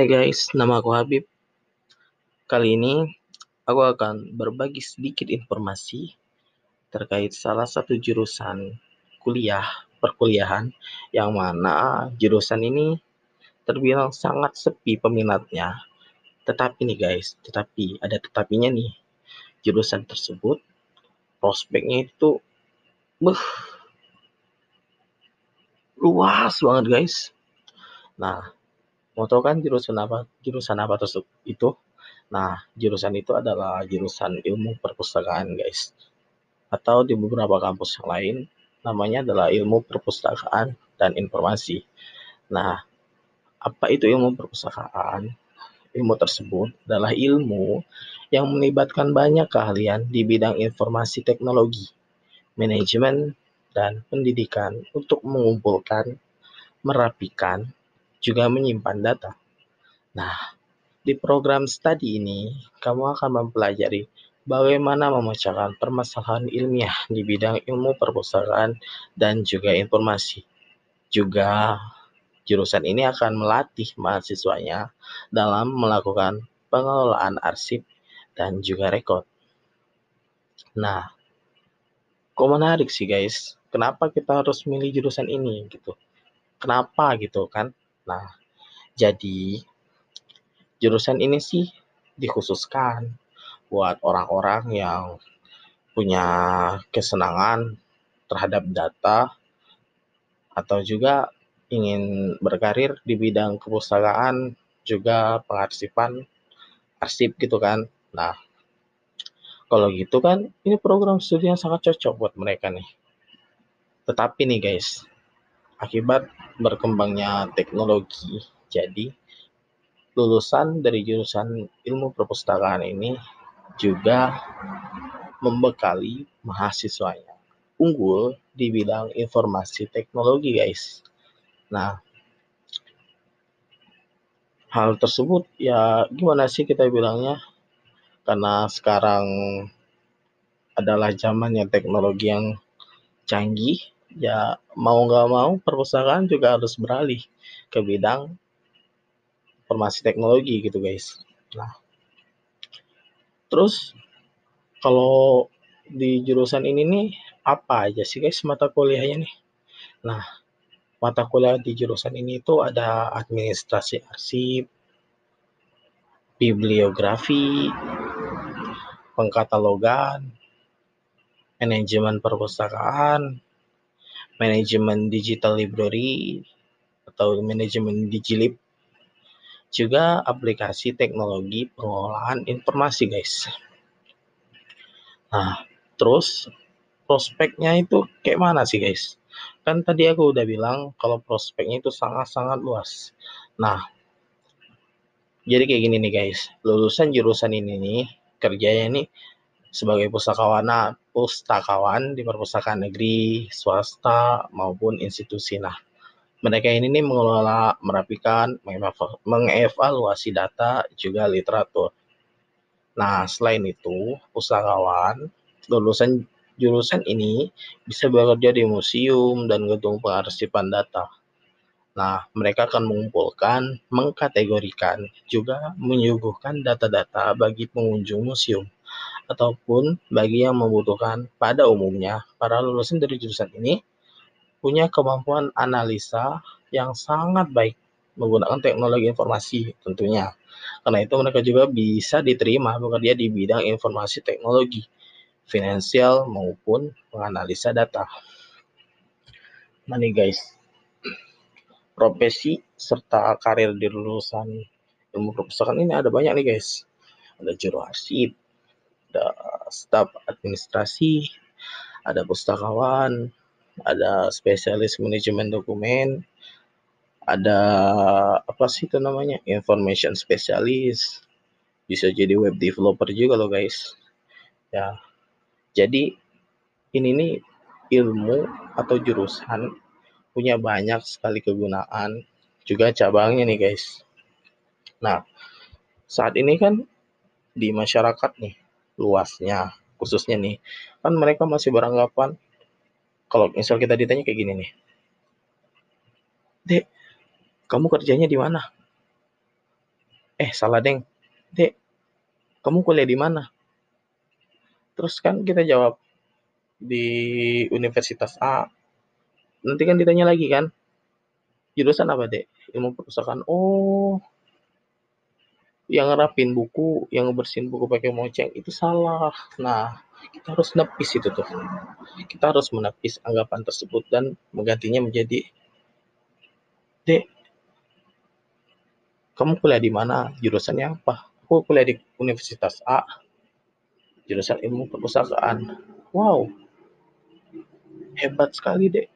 Hai guys, nama aku Habib. Kali ini aku akan berbagi sedikit informasi terkait salah satu jurusan kuliah perkuliahan yang mana jurusan ini terbilang sangat sepi peminatnya. Tetapi nih guys, tetapi ada tetapinya nih. Jurusan tersebut prospeknya itu beuh, luas banget guys. Nah, mau tahu kan jurusan apa jurusan apa tersebut itu? Nah, jurusan itu adalah jurusan ilmu perpustakaan guys. Atau di beberapa kampus yang lain namanya adalah ilmu perpustakaan dan informasi. Nah, apa itu ilmu perpustakaan? Ilmu tersebut adalah ilmu yang melibatkan banyak keahlian di bidang informasi teknologi, manajemen, dan pendidikan untuk mengumpulkan, merapikan, juga menyimpan data. Nah, di program studi ini, kamu akan mempelajari bagaimana memecahkan permasalahan ilmiah di bidang ilmu perpustakaan dan juga informasi. Juga jurusan ini akan melatih mahasiswanya dalam melakukan pengelolaan arsip dan juga rekod. Nah, kok menarik sih guys? Kenapa kita harus milih jurusan ini gitu? Kenapa gitu kan? Nah, jadi jurusan ini sih dikhususkan buat orang-orang yang punya kesenangan terhadap data atau juga ingin berkarir di bidang kepustakaan juga pengarsipan arsip gitu kan. Nah, kalau gitu kan ini program studi yang sangat cocok buat mereka nih. Tetapi nih guys, akibat berkembangnya teknologi, jadi lulusan dari jurusan ilmu perpustakaan ini juga membekali mahasiswanya unggul di bidang informasi teknologi guys. Nah, hal tersebut ya gimana sih kita bilangnya? Karena sekarang adalah zamannya teknologi yang canggih, ya mau nggak mau perpustakaan juga harus beralih ke bidang informasi teknologi gitu guys. Nah, terus kalau di jurusan ini nih apa aja sih guys mata kuliahnya nih? Nah, mata kuliah di jurusan ini itu ada administrasi arsip, bibliografi, pengkatalogan, manajemen perpustakaan, manajemen digital library atau manajemen digilib, juga aplikasi teknologi pengolahan informasi guys. Nah, terus prospeknya itu kayak mana sih guys? Kan tadi aku udah bilang kalau prospeknya itu sangat-sangat luas. Nah, jadi kayak gini nih guys, lulusan jurusan ini nih kerjanya nih sebagai pustakawan pustakawan di perpustakaan negeri, swasta maupun institusi. Nah, mereka ini nih mengelola, merapikan, mengevaluasi data juga literatur. Nah, selain itu, pustakawan lulusan jurusan ini bisa bekerja di museum dan gedung pengarsipan data. Nah, mereka akan mengumpulkan, mengkategorikan, juga menyuguhkan data-data bagi pengunjung museum ataupun bagi yang membutuhkan. Pada umumnya, para lulusan dari jurusan ini punya kemampuan analisa yang sangat baik menggunakan teknologi informasi tentunya. Karena itu mereka juga bisa diterima bekerja di bidang informasi teknologi finansial maupun menganalisa data. Nih guys, profesi serta karir di lulusan ilmu perpustakaan ini ada banyak nih guys. Ada juru arsip, ada staf administrasi, ada pustakawan, ada spesialis manajemen dokumen, ada apa sih itu namanya information specialist, bisa jadi web developer juga loh guys. Ya, jadi ini nih ilmu atau jurusan punya banyak sekali kegunaan juga cabangnya nih guys. Nah, saat ini kan di masyarakat nih luasnya khususnya nih kan mereka masih beranggapan kalau misal kita ditanya kayak gini nih. Dek, kamu kerjanya di mana? "Eh, salah Deng. Dek, kamu kuliah di mana?" Terus kan kita jawab, "Di Universitas A." Nanti kan ditanya lagi kan, "Jurusan apa, Dek?" "Ilmu perpustakaan." "Oh, yang ngerapin buku, yang ngebersihin buku pakai moceng, itu salah. Nah, kita harus nepis itu tuh. Kita harus menepis anggapan tersebut dan menggantinya menjadi, "Dek, kamu kuliah di mana? Jurusannya apa?" "Aku kuliah di Universitas A, jurusan ilmu perpustakaan." "Wow, hebat sekali, Dek."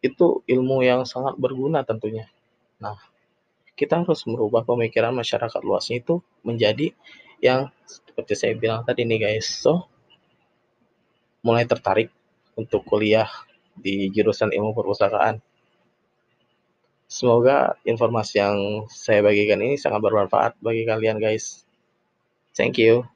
Itu ilmu yang sangat berguna tentunya. Nah, kita harus merubah pemikiran masyarakat luasnya itu menjadi yang seperti saya bilang tadi nih guys. So, mulai tertarik untuk kuliah di jurusan ilmu perpustakaan. Semoga informasi yang saya bagikan ini sangat bermanfaat bagi kalian guys. Thank you.